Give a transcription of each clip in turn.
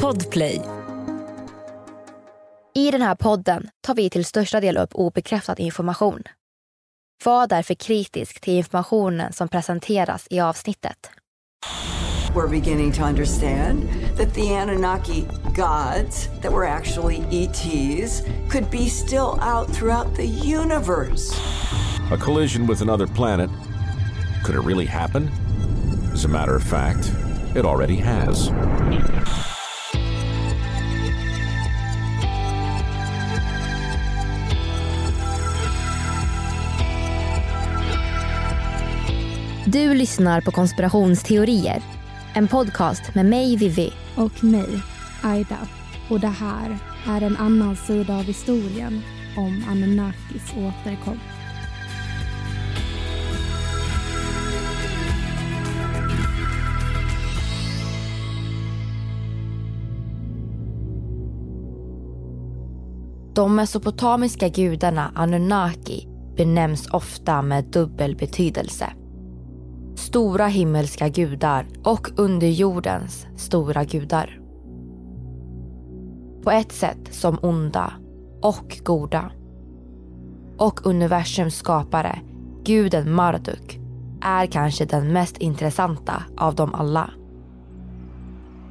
Podplay. I den här podden tar vi till största del upp obekräftad information. Var därför kritisk till informationen som presenteras i avsnittet. We're beginning to understand that the Anunnaki gods that were actually ETs could be still out throughout the universe. A collision with another planet. Could it really happen? As a matter of fact, it already has. Du lyssnar på konspirationsteorier. En podcast med mig, Vivi. Och mig, Aida. Och det här är en annan sida av historien om Anunnakis återkomst. De mesopotamiska gudarna Anunnaki benämns ofta med dubbel betydelse. Stora himmelska gudar och underjordens stora gudar. På ett sätt som onda och goda. Och universums skapare, guden Marduk, är kanske den mest intressanta av dem alla.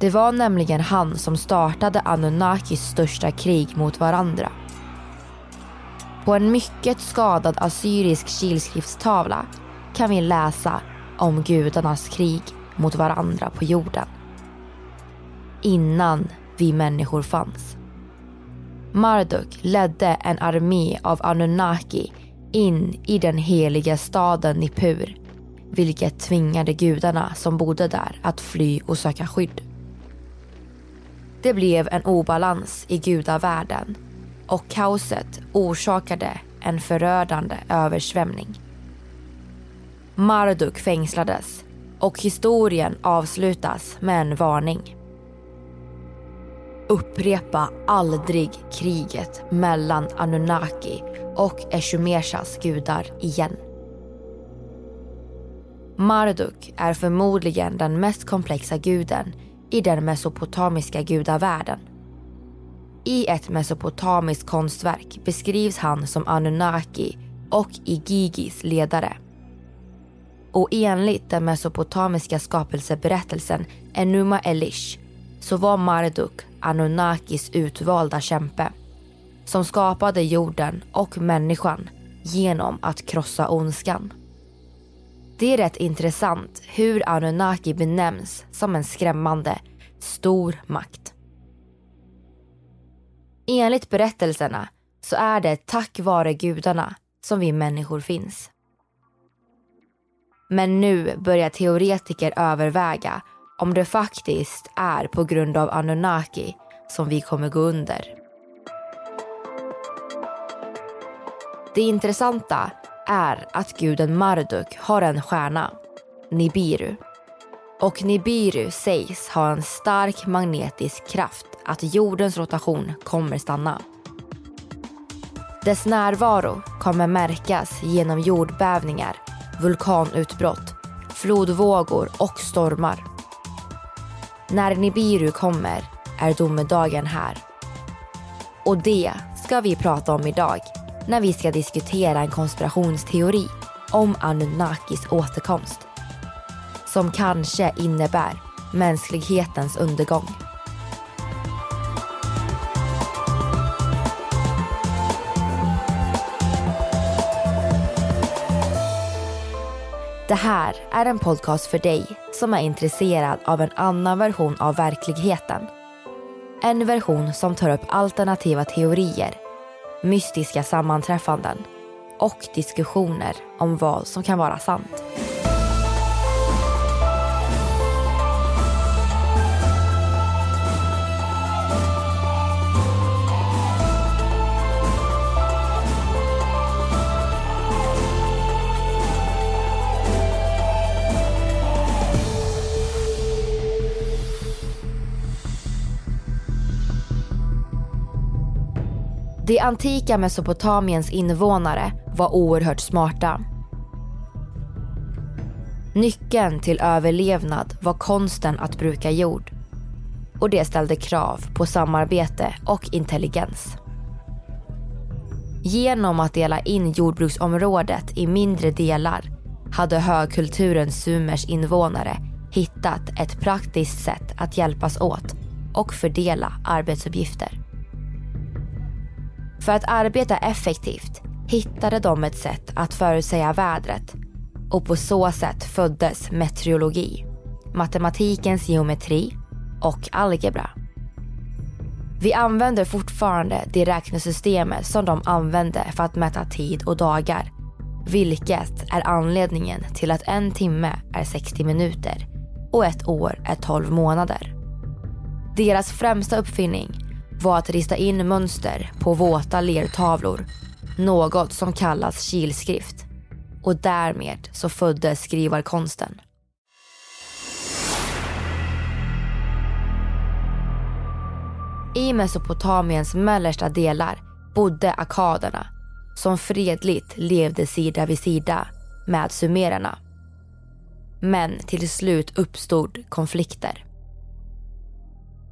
Det var nämligen han som startade Anunnakis största krig mot varandra. På en mycket skadad assyrisk kilskriftstavla kan vi läsa om gudarnas krig mot varandra på jorden. Innan vi människor fanns. Marduk ledde en armé av Anunnaki in i den heliga staden Nippur vilket tvingade gudarna som bodde där att fly och söka skydd. Det blev en obalans i gudavärlden och kaoset orsakade en förödande översvämning. Marduk fängslades och historien avslutas med en varning. Upprepa aldrig kriget mellan Anunnaki och Eshumeshas gudar igen. Marduk är förmodligen den mest komplexa guden i den mesopotamiska gudavärlden. I ett mesopotamiskt konstverk beskrivs han som Anunnaki och Igigis ledare. Och enligt den mesopotamiska skapelseberättelsen Enuma Elish så var Marduk Anunnakis utvalda kämpe som skapade jorden och människan genom att krossa ondskan. Det är rätt intressant hur Anunnaki benämns som en skrämmande stor makt. Enligt berättelserna så är det tack vare gudarna som vi människor finns. Men nu börjar teoretiker överväga om det faktiskt är på grund av Anunnaki som vi kommer gå under. Det intressanta är att guden Marduk har en stjärna, Nibiru. Och Nibiru sägs ha en stark magnetisk kraft att jordens rotation kommer stanna. Dess närvaro kommer märkas genom jordbävningar, vulkanutbrott, flodvågor och stormar. När Nibiru kommer är domedagen här. Och det ska vi prata om idag när vi ska diskutera en konspirationsteori om Anunnakis återkomst. Som kanske innebär mänsklighetens undergång. Det här är en podcast för dig som är intresserad av en annan version av verkligheten. En version som tar upp alternativa teorier, mystiska sammanträffanden och diskussioner om vad som kan vara sant. Det antika Mesopotamiens invånare var oerhört smarta. Nyckeln till överlevnad var konsten att bruka jord. och det ställde krav på samarbete och intelligens. Genom att dela in jordbruksområdet i mindre delar hade högkulturens Sumers invånare hittat ett praktiskt sätt att hjälpas åt och fördela arbetsuppgifter. För att arbeta effektivt hittade de ett sätt att förutsäga vädret och på så sätt föddes meteorologi, matematikens geometri och algebra. Vi använder fortfarande det räknesystemet som de använde för att mäta tid och dagar. Vilket är anledningen till att en timme är 60 minuter och ett år är 12 månader. Deras främsta uppfinning var att rista in mönster på våta lertavlor. Något som kallas kilskrift. Och därmed så föddes skrivarkonsten. I Mesopotamiens mellersta delar bodde akaderna som fredligt levde sida vid sida med sumererna. Men till slut uppstod konflikter.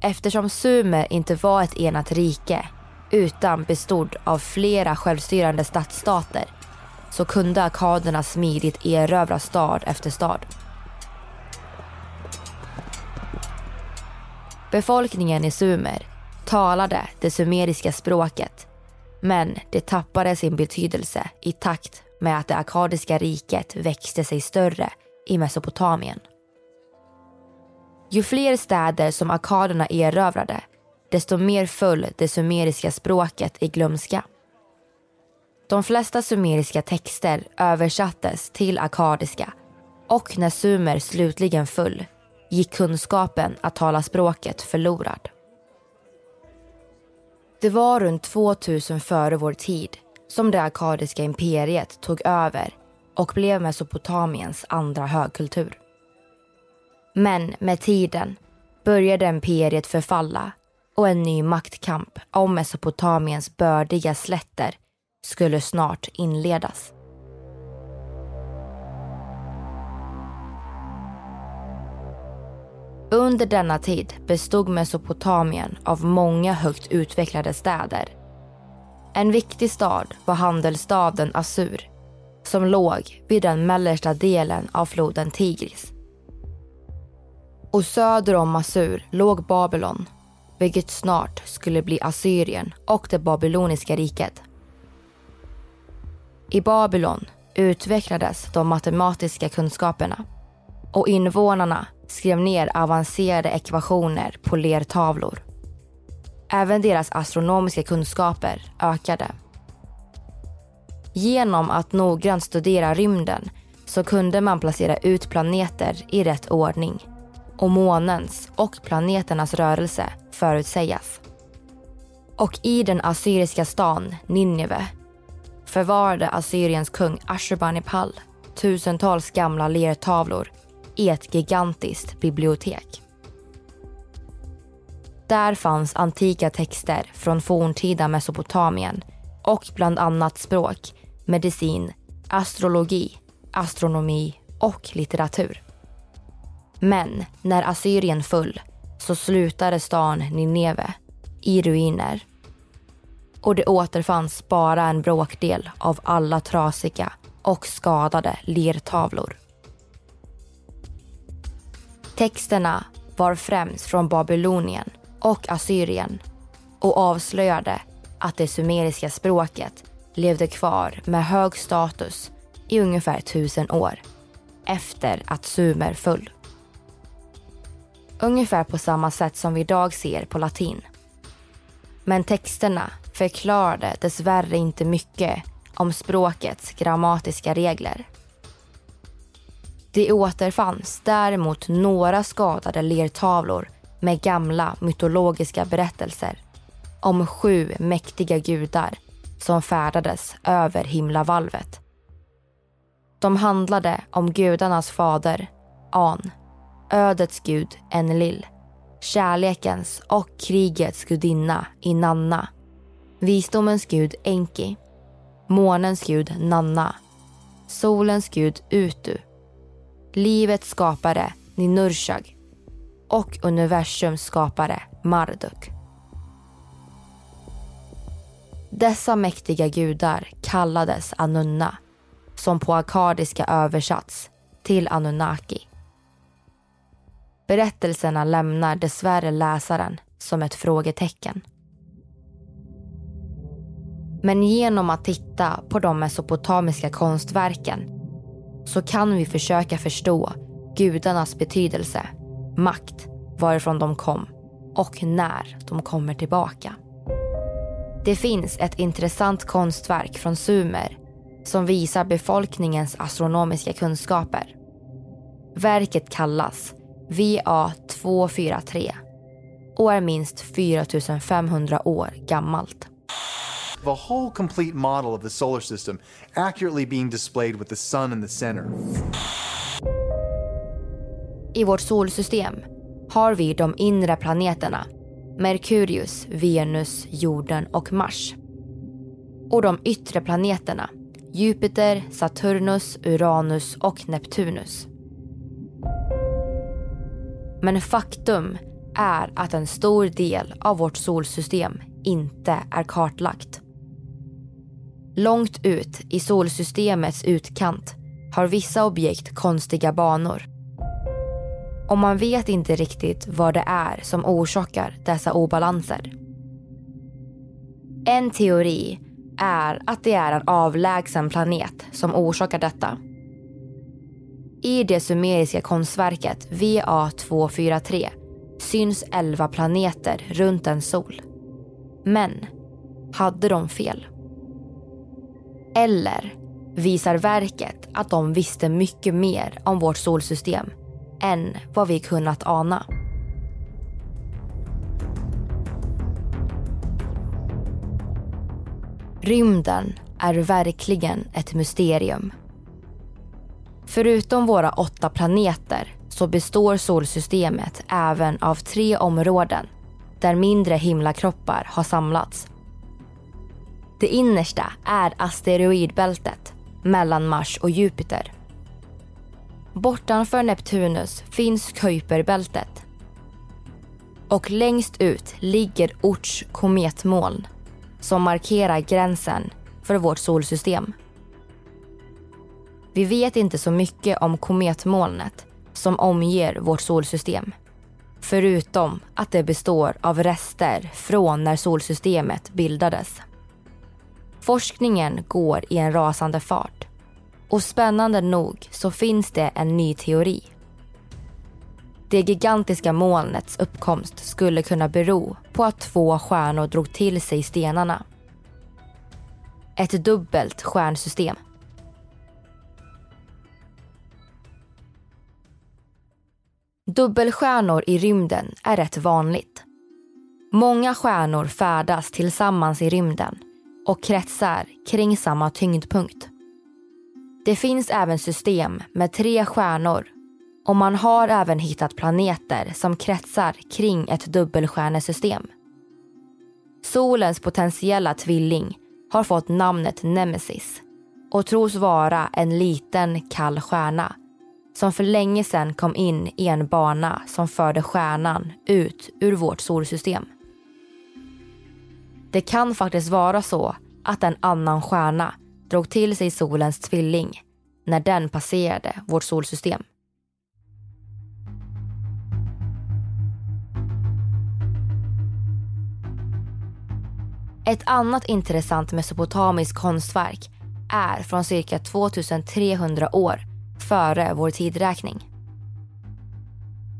Eftersom Sumer inte var ett enat rike utan bestod av flera självstyrande stadsstater så kunde akaderna smidigt erövra stad efter stad. Befolkningen i Sumer talade det sumeriska språket men det tappade sin betydelse i takt med att det akadiska riket växte sig större i Mesopotamien. Ju fler städer som akaderna erövrade desto mer föll det sumeriska språket i glömska. De flesta sumeriska texter översattes till akadiska och när Sumer slutligen föll gick kunskapen att tala språket förlorad. Det var runt 2000 före vår tid som det akadiska imperiet tog över och blev Mesopotamiens andra högkultur. Men med tiden började imperiet förfalla och en ny maktkamp om Mesopotamiens bördiga slätter skulle snart inledas. Under denna tid bestod Mesopotamien av många högt utvecklade städer. En viktig stad var handelsstaden Assur som låg vid den mellersta delen av floden Tigris. Och söder om Assur låg Babylon vilket snart skulle bli Assyrien och det babyloniska riket. I Babylon utvecklades de matematiska kunskaperna och invånarna skrev ner avancerade ekvationer på lertavlor. Även deras astronomiska kunskaper ökade. Genom att noggrant studera rymden så kunde man placera ut planeter i rätt ordning och månens och planeternas rörelse förutsägas. Och i den assyriska stan Nineve förvarade Assyriens kung Ashurbanipal tusentals gamla lertavlor i ett gigantiskt bibliotek. Där fanns antika texter från forntida Mesopotamien och bland annat språk, medicin, astrologi, astronomi och litteratur. Men när Assyrien föll så slutade stan Nineve i ruiner. Och det återfanns bara en bråkdel av alla trasiga och skadade lertavlor. Texterna var främst från Babylonien och Assyrien och avslöjade att det sumeriska språket levde kvar med hög status i ungefär tusen år efter att Sumer föll. Ungefär på samma sätt som vi idag ser på latin. Men texterna förklarade dessvärre inte mycket om språkets grammatiska regler. Det återfanns däremot några skadade lertavlor med gamla mytologiska berättelser om sju mäktiga gudar som färdades över himlavalvet. De handlade om gudarnas fader, An, ödets gud Enlil, kärlekens och krigets gudinna Inanna, visdomens gud Enki, månens gud Nanna, solens gud Utu, livets skapare Ninurshag och universums skapare Marduk. Dessa mäktiga gudar kallades Anunna som på akadiska översatts till Anunnaki. Berättelserna lämnar dessvärre läsaren som ett frågetecken. Men genom att titta på de mesopotamiska konstverken så kan vi försöka förstå gudarnas betydelse, makt, varifrån de kom och när de kommer tillbaka. Det finns ett intressant konstverk från Sumer som visar befolkningens astronomiska kunskaper. Verket kallas VA243 och är minst 4500 år gammalt. The whole complete model of the solar system accurately being displayed with the sun in the center. I vårt solsystem har vi de inre planeterna Merkurius, Venus, jorden och Mars. Och de yttre planeterna Jupiter, Saturnus, Uranus och Neptunus. Men faktum är att en stor del av vårt solsystem inte är kartlagt. Långt ut i solsystemets utkant har vissa objekt konstiga banor. Och man vet inte riktigt vad det är som orsakar dessa obalanser. En teori är att det är en avlägsen planet som orsakar detta. I det sumeriska konstverket VA243 syns 11 planeter runt en sol. Men hade de fel? Eller visar verket att de visste mycket mer om vårt solsystem än vad vi kunnat ana? Rymden är verkligen ett mysterium. Förutom våra åtta planeter så består solsystemet även av tre områden där mindre himlakroppar har samlats. Det innersta är asteroidbältet mellan Mars och Jupiter. Bortanför Neptunus finns Kuiperbältet. Och längst ut ligger Orts kometmoln som markerar gränsen för vårt solsystem. Vi vet inte så mycket om kometmolnet som omger vårt solsystem. Förutom att det består av rester från när solsystemet bildades. Forskningen går i en rasande fart. Och spännande nog så finns det en ny teori. Det gigantiska molnets uppkomst skulle kunna bero på att två stjärnor drog till sig stenarna. Ett dubbelt stjärnsystem. Dubbelstjärnor i rymden är rätt vanligt. Många stjärnor färdas tillsammans i rymden och kretsar kring samma tyngdpunkt. Det finns även system med tre stjärnor och man har även hittat planeter som kretsar kring ett dubbelstjärnesystem. Solens potentiella tvilling har fått namnet Nemesis och tros vara en liten kall stjärna som för länge sedan kom in i en bana som förde stjärnan ut ur vårt solsystem. Det kan faktiskt vara så att en annan stjärna drog till sig solens tvilling när den passerade vårt solsystem. Ett annat intressant mesopotamiskt konstverk är från cirka 2300 år före vår tidräkning.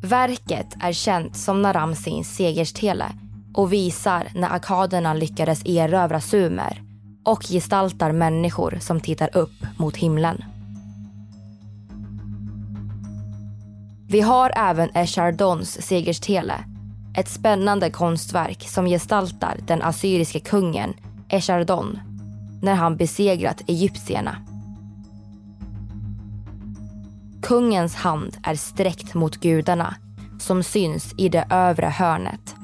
Verket är känt som Naramsins segerstele och visar när akaderna lyckades erövra Sumer och gestaltar människor som tittar upp mot himlen. Vi har även Eshardons segerstele ett spännande konstverk som gestaltar den assyriske kungen Eshardon när han besegrat egyptierna. Kungens hand är sträckt mot gudarna som syns i det övre hörnet.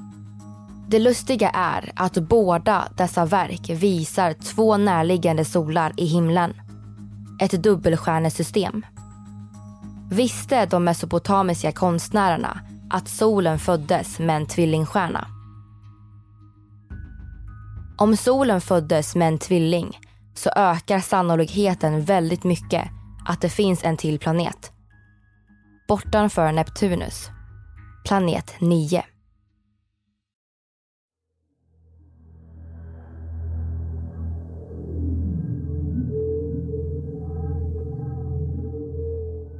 Det lustiga är att båda dessa verk visar två närliggande solar i himlen. Ett dubbelstjärnesystem. Visste de mesopotamiska konstnärerna att solen föddes med en tvillingstjärna. Om solen föddes med en tvilling så ökar sannolikheten väldigt mycket att det finns en till planet. Bortanför Neptunus. Planet 9.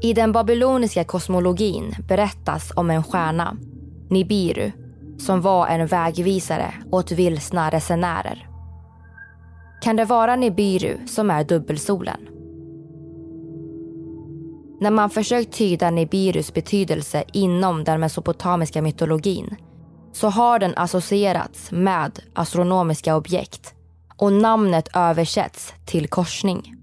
I den babyloniska kosmologin berättas om en stjärna, Nibiru, som var en vägvisare åt vilsna resenärer. Kan det vara Nibiru som är dubbelsolen? När man försökt tyda Nibirus betydelse inom den mesopotamiska mytologin så har den associerats med astronomiska objekt och namnet översätts till korsning.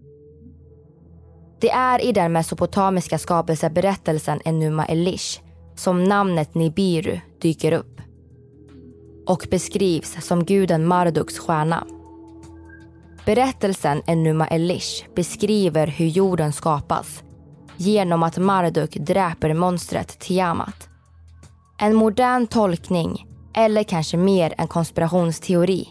Det är i den mesopotamiska skapelseberättelsen Enuma Elish som namnet Nibiru dyker upp och beskrivs som guden Marduks stjärna. Berättelsen Enuma Elish beskriver hur jorden skapas genom att Marduk dräper monstret Tiamat. En modern tolkning, eller kanske mer en konspirationsteori,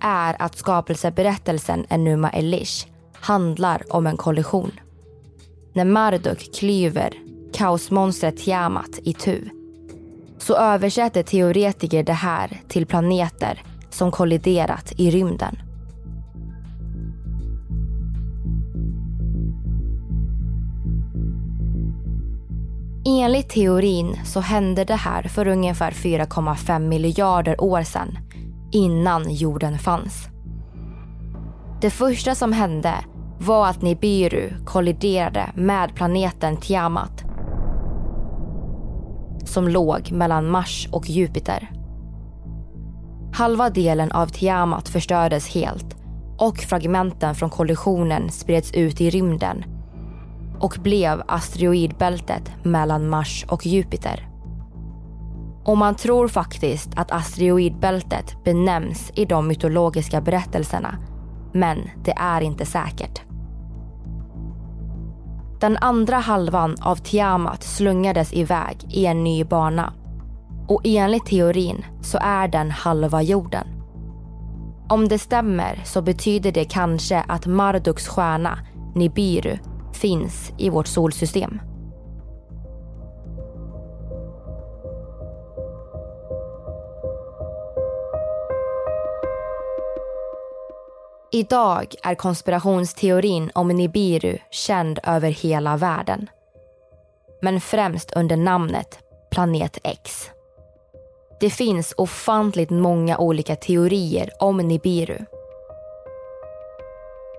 är att skapelseberättelsen Enuma Elish handlar om en kollision. När Marduk klyver kaosmonstret Tiamat i tu så översätter teoretiker det här till planeter som kolliderat i rymden. Enligt teorin så hände det här för ungefär 4,5 miljarder år sedan, innan jorden fanns. Det första som hände var att Nibiru kolliderade med planeten Tiamat som låg mellan Mars och Jupiter. Halva delen av Tiamat förstördes helt och fragmenten från kollisionen spreds ut i rymden och blev asteroidbältet mellan Mars och Jupiter. Och man tror faktiskt att asteroidbältet benämns i de mytologiska berättelserna, men det är inte säkert. Den andra halvan av Tiamat slungades iväg i en ny bana. Och enligt teorin så är den halva jorden. Om det stämmer så betyder det kanske att Marduks stjärna, Nibiru, finns i vårt solsystem. Idag är konspirationsteorin om Nibiru känd över hela världen. Men främst under namnet Planet X. Det finns ofantligt många olika teorier om Nibiru.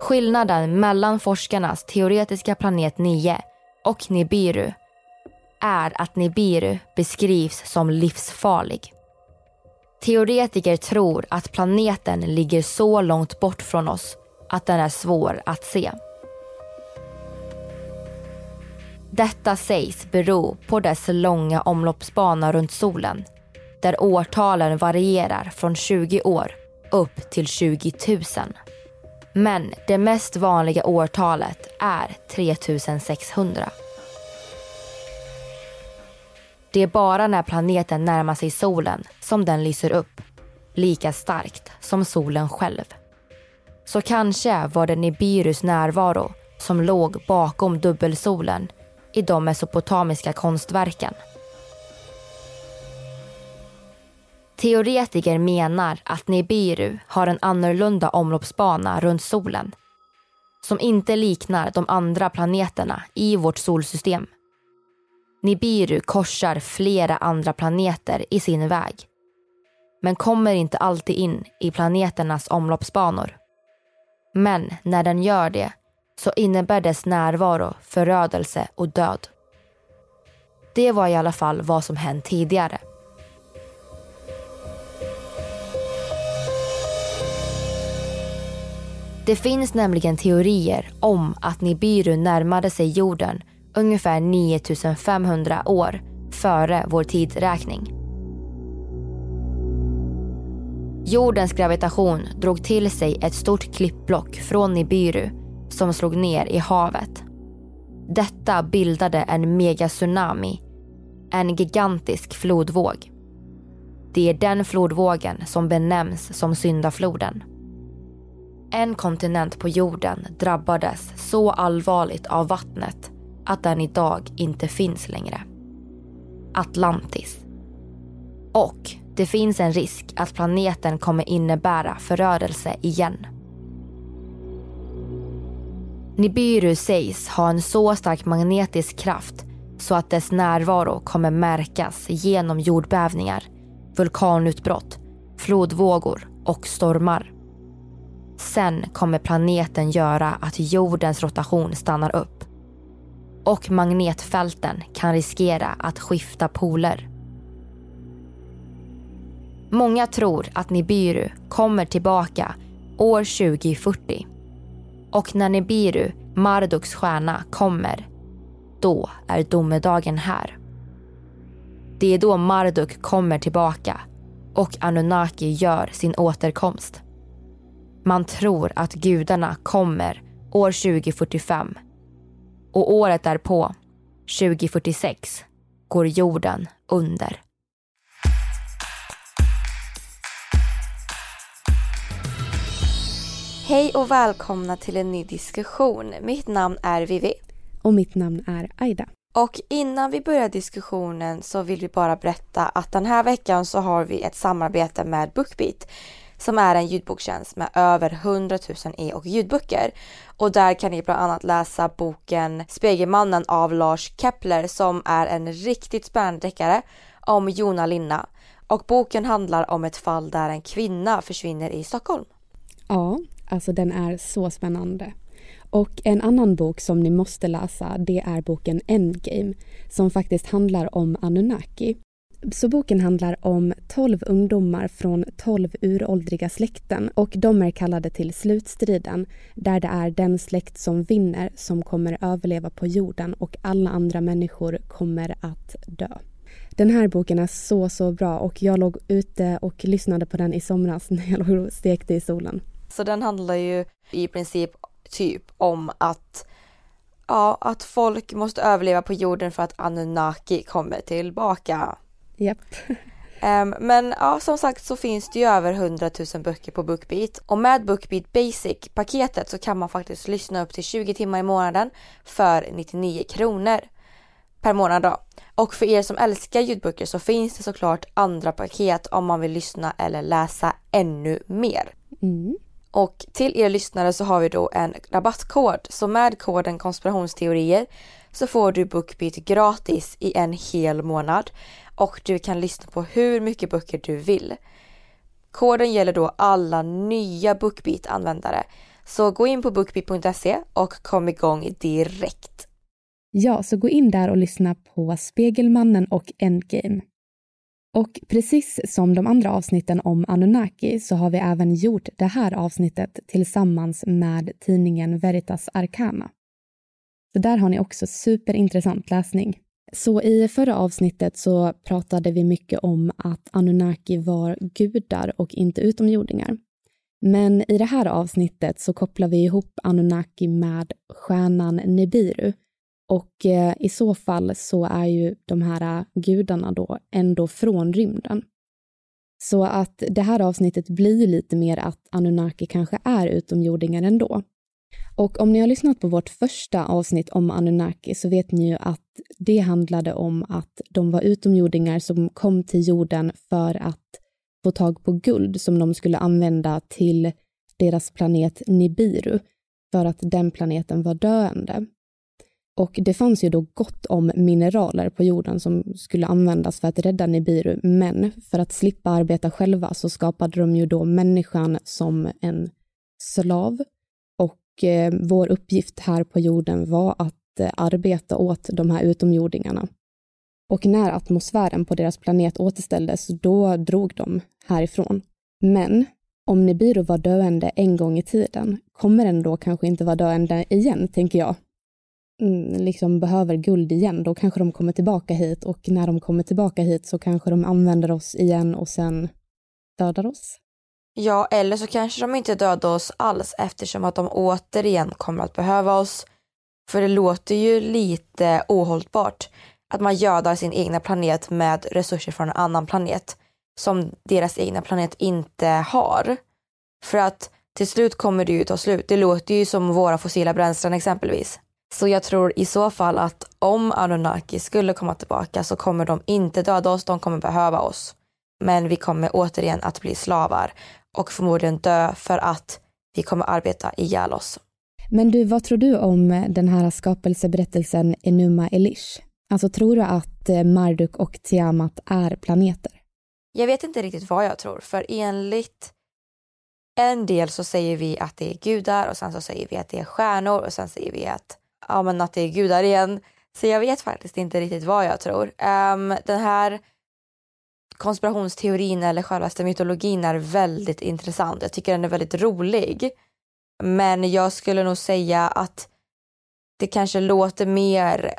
Skillnaden mellan forskarnas teoretiska planet 9 och Nibiru är att Nibiru beskrivs som livsfarlig. Teoretiker tror att planeten ligger så långt bort från oss att den är svår att se. Detta sägs bero på dess långa omloppsbana runt solen där årtalen varierar från 20 år upp till 20 000. Men det mest vanliga årtalet är 3600. Det är bara när planeten närmar sig solen som den lyser upp. Lika starkt som solen själv. Så kanske var det Nibirus närvaro som låg bakom dubbelsolen i de mesopotamiska konstverken. Teoretiker menar att Nibiru har en annorlunda omloppsbana runt solen som inte liknar de andra planeterna i vårt solsystem. Nibiru korsar flera andra planeter i sin väg men kommer inte alltid in i planeternas omloppsbanor. Men när den gör det så innebär dess närvaro förödelse och död. Det var i alla fall vad som hänt tidigare. Det finns nämligen teorier om att Nibiru närmade sig jorden ungefär 9500 år före vår tidsräkning. Jordens gravitation drog till sig ett stort klippblock från Nibiru som slog ner i havet. Detta bildade en megatsunami en gigantisk flodvåg. Det är den flodvågen som benämns som syndafloden. En kontinent på jorden drabbades så allvarligt av vattnet att den idag inte finns längre. Atlantis. Och det finns en risk att planeten kommer innebära förödelse igen. Nibiru sägs ha en så stark magnetisk kraft så att dess närvaro kommer märkas genom jordbävningar, vulkanutbrott, flodvågor och stormar. Sen kommer planeten göra att jordens rotation stannar upp. Och magnetfälten kan riskera att skifta poler. Många tror att Nibiru kommer tillbaka år 2040. Och när Nibiru, Marduks stjärna, kommer, då är domedagen här. Det är då Marduk kommer tillbaka och Anunnaki gör sin återkomst. Man tror att gudarna kommer år 2045 och året därpå, 2046, går jorden under. Hej och välkomna till en ny diskussion. Mitt namn är Vivi. Och mitt namn är Aida. Och innan vi börjar diskussionen så vill vi bara berätta att den här veckan så har vi ett samarbete med Bookbeat som är en ljudboktjänst med över 100 000 e och ljudböcker. Och där kan ni bland annat läsa boken Spegelmannen av Lars Kepler som är en riktigt spännande deckare om Jona Linna. Och boken handlar om ett fall där en kvinna försvinner i Stockholm. Ja, alltså den är så spännande. Och en annan bok som ni måste läsa det är boken Endgame som faktiskt handlar om Anunnaki. Så boken handlar om 12 ungdomar från 12 uråldriga släkten och de är kallade till slutstriden där det är den släkt som vinner som kommer överleva på jorden och alla andra människor kommer att dö. Den här boken är så, så bra och jag låg ute och lyssnade på den i somras när jag låg och stekte i solen. Så den handlar ju i princip typ om att ja, att folk måste överleva på jorden för att Anunnaki kommer tillbaka. Japp. Um, men ja, som sagt så finns det ju över 100 000 böcker på Bookbeat och med Bookbeat Basic-paketet så kan man faktiskt lyssna upp till 20 timmar i månaden för 99 kronor per månad då. Och för er som älskar ljudböcker så finns det såklart andra paket om man vill lyssna eller läsa ännu mer. Mm. Och till er lyssnare så har vi då en rabattkod. Så med koden konspirationsteorier så får du Bookbeat gratis i en hel månad och du kan lyssna på hur mycket böcker du vill. Koden gäller då alla nya Bookbeat-användare. Så gå in på bookbeat.se och kom igång direkt. Ja, så gå in där och lyssna på Spegelmannen och Endgame. Och precis som de andra avsnitten om Anunnaki så har vi även gjort det här avsnittet tillsammans med tidningen Veritas Arcana. Så där har ni också superintressant läsning. Så i förra avsnittet så pratade vi mycket om att Anunnaki var gudar och inte utomjordingar. Men i det här avsnittet så kopplar vi ihop Anunnaki med stjärnan Nibiru och eh, i så fall så är ju de här gudarna då ändå från rymden. Så att det här avsnittet blir lite mer att Anunnaki kanske är utomjordingar ändå. Och om ni har lyssnat på vårt första avsnitt om Anunnaki så vet ni ju att det handlade om att de var utomjordingar som kom till jorden för att få tag på guld som de skulle använda till deras planet Nibiru för att den planeten var döende. Och det fanns ju då gott om mineraler på jorden som skulle användas för att rädda Nibiru, men för att slippa arbeta själva så skapade de ju då människan som en slav. Eh, vår uppgift här på jorden var att eh, arbeta åt de här utomjordingarna. Och när atmosfären på deras planet återställdes, då drog de härifrån. Men om Nibiru var döende en gång i tiden, kommer den då kanske inte vara döende igen, tänker jag. Mm, liksom behöver guld igen, då kanske de kommer tillbaka hit och när de kommer tillbaka hit så kanske de använder oss igen och sen dödar oss. Ja, eller så kanske de inte dödar oss alls eftersom att de återigen kommer att behöva oss. För det låter ju lite ohållbart att man gödar sin egna planet med resurser från en annan planet som deras egna planet inte har. För att till slut kommer det ju ta slut. Det låter ju som våra fossila bränslen exempelvis. Så jag tror i så fall att om Anunnaki skulle komma tillbaka så kommer de inte döda oss, de kommer behöva oss. Men vi kommer återigen att bli slavar och förmodligen dö för att vi kommer arbeta ihjäl oss. Men du, vad tror du om den här skapelseberättelsen Enuma Elish? Alltså tror du att eh, Marduk och Tiamat är planeter? Jag vet inte riktigt vad jag tror, för enligt en del så säger vi att det är gudar och sen så säger vi att det är stjärnor och sen säger vi att, ja, men att det är gudar igen. Så jag vet faktiskt inte riktigt vad jag tror. Um, den här konspirationsteorin eller självaste mytologin är väldigt intressant. Jag tycker den är väldigt rolig. Men jag skulle nog säga att det kanske låter mer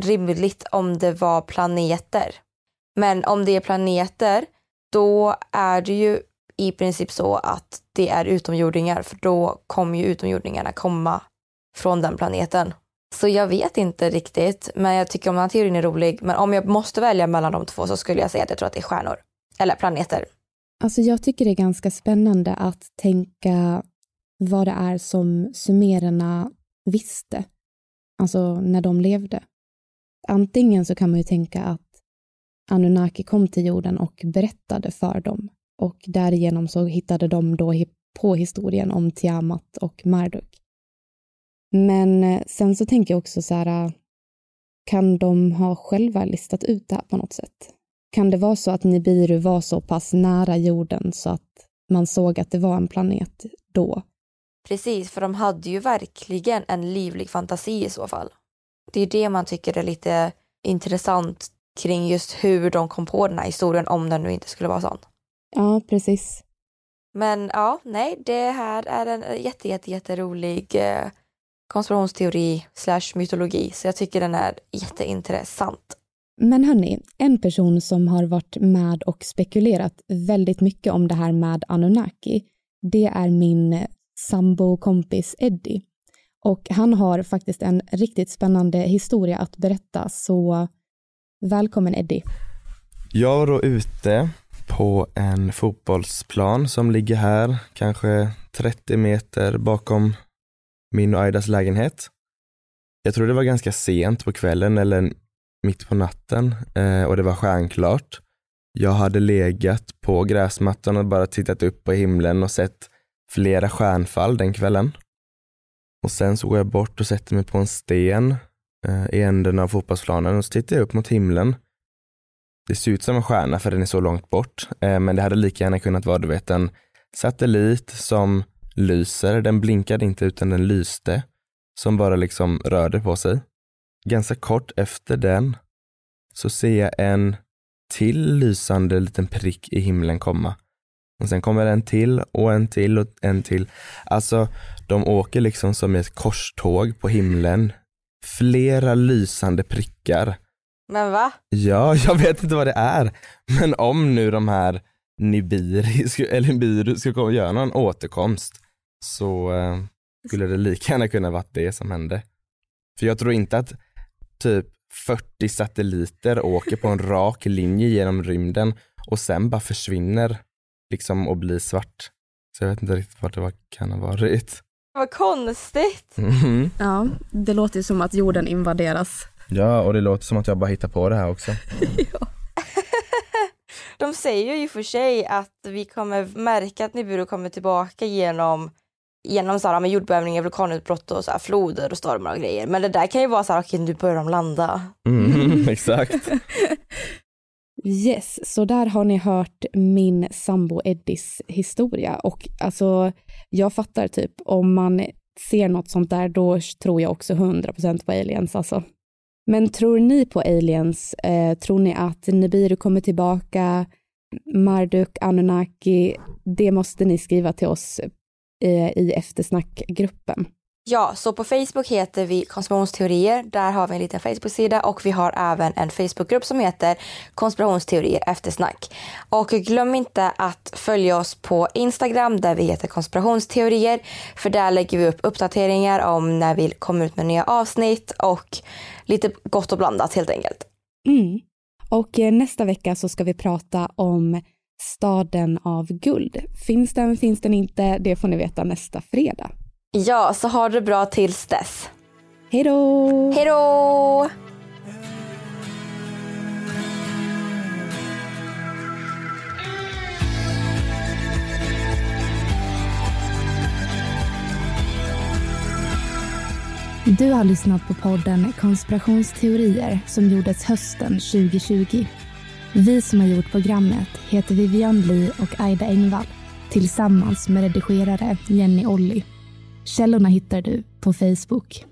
rimligt om det var planeter. Men om det är planeter, då är det ju i princip så att det är utomjordingar, för då kommer ju utomjordingarna komma från den planeten. Så jag vet inte riktigt, men jag tycker om den här teorin är rolig. Men om jag måste välja mellan de två så skulle jag säga att jag tror att det är stjärnor. Eller planeter. Alltså jag tycker det är ganska spännande att tänka vad det är som sumererna visste. Alltså när de levde. Antingen så kan man ju tänka att Anunnaki kom till jorden och berättade för dem och därigenom så hittade de då på historien om Tiamat och Marduk. Men eh, sen så tänker jag också så här, kan de ha själva listat ut det här på något sätt? Kan det vara så att Nibiru var så pass nära jorden så att man såg att det var en planet då? Precis, för de hade ju verkligen en livlig fantasi i så fall. Det är det man tycker är lite intressant kring just hur de kom på den här historien om den nu inte skulle vara sån. Ja, precis. Men ja, nej, det här är en jätte, jätte, jätterolig eh, konspirationsteori slash mytologi, så jag tycker den är jätteintressant. Men hörni, en person som har varit med och spekulerat väldigt mycket om det här med Anunnaki, det är min sambo kompis Eddie. Och han har faktiskt en riktigt spännande historia att berätta, så välkommen Eddie. Jag var då ute på en fotbollsplan som ligger här, kanske 30 meter bakom min och Aidas lägenhet. Jag tror det var ganska sent på kvällen eller mitt på natten eh, och det var stjärnklart. Jag hade legat på gräsmattan och bara tittat upp på himlen och sett flera stjärnfall den kvällen. Och sen så går jag bort och sätter mig på en sten eh, i änden av fotbollsplanen och så tittar jag upp mot himlen. Det ser ut som en stjärna för den är så långt bort, eh, men det hade lika gärna kunnat vara du vet en satellit som lyser, den blinkade inte utan den lyste, som bara liksom rörde på sig. Ganska kort efter den så ser jag en till lysande liten prick i himlen komma. Och sen kommer en till och en till och en till. Alltså, de åker liksom som ett korståg på himlen. Flera lysande prickar. Men va? Ja, jag vet inte vad det är. Men om nu de här Nibiri, eller Nibiru komma göra någon återkomst så eh, skulle det lika gärna kunna varit det som hände. För jag tror inte att typ 40 satelliter åker på en rak linje genom rymden och sen bara försvinner liksom och blir svart. Så jag vet inte riktigt vad det kan ha varit. Vad konstigt. Mm. Ja, det låter ju som att jorden invaderas. Ja, och det låter som att jag bara hittar på det här också. ja. De säger ju för sig att vi kommer märka att Nibiru kommer tillbaka genom genom så här, med jordbävningar, vulkanutbrott och så här, floder och stormar och grejer. Men det där kan ju vara så här, okej nu börjar de landa. Mm, exakt. yes, så där har ni hört min sambo Eddies historia och alltså jag fattar typ om man ser något sånt där då tror jag också 100% på aliens alltså. Men tror ni på aliens? Eh, tror ni att Nibiru kommer tillbaka? Marduk, Anunnaki? Det måste ni skriva till oss i, i eftersnackgruppen. Ja, så på Facebook heter vi konspirationsteorier. Där har vi en liten Facebook-sida och vi har även en Facebookgrupp som heter konspirationsteorier eftersnack. Och glöm inte att följa oss på Instagram där vi heter konspirationsteorier. För där lägger vi upp uppdateringar om när vi kommer ut med nya avsnitt och lite gott och blandat helt enkelt. Mm. Och eh, nästa vecka så ska vi prata om staden av guld. Finns den, finns den inte? Det får ni veta nästa fredag. Ja, så ha det bra tills dess. Hej då! Hej då! Du har lyssnat på podden Konspirationsteorier som gjordes hösten 2020. Vi som har gjort programmet heter Vivian Lee och Aida Engvall tillsammans med redigerare Jenny Olli. Källorna hittar du på Facebook.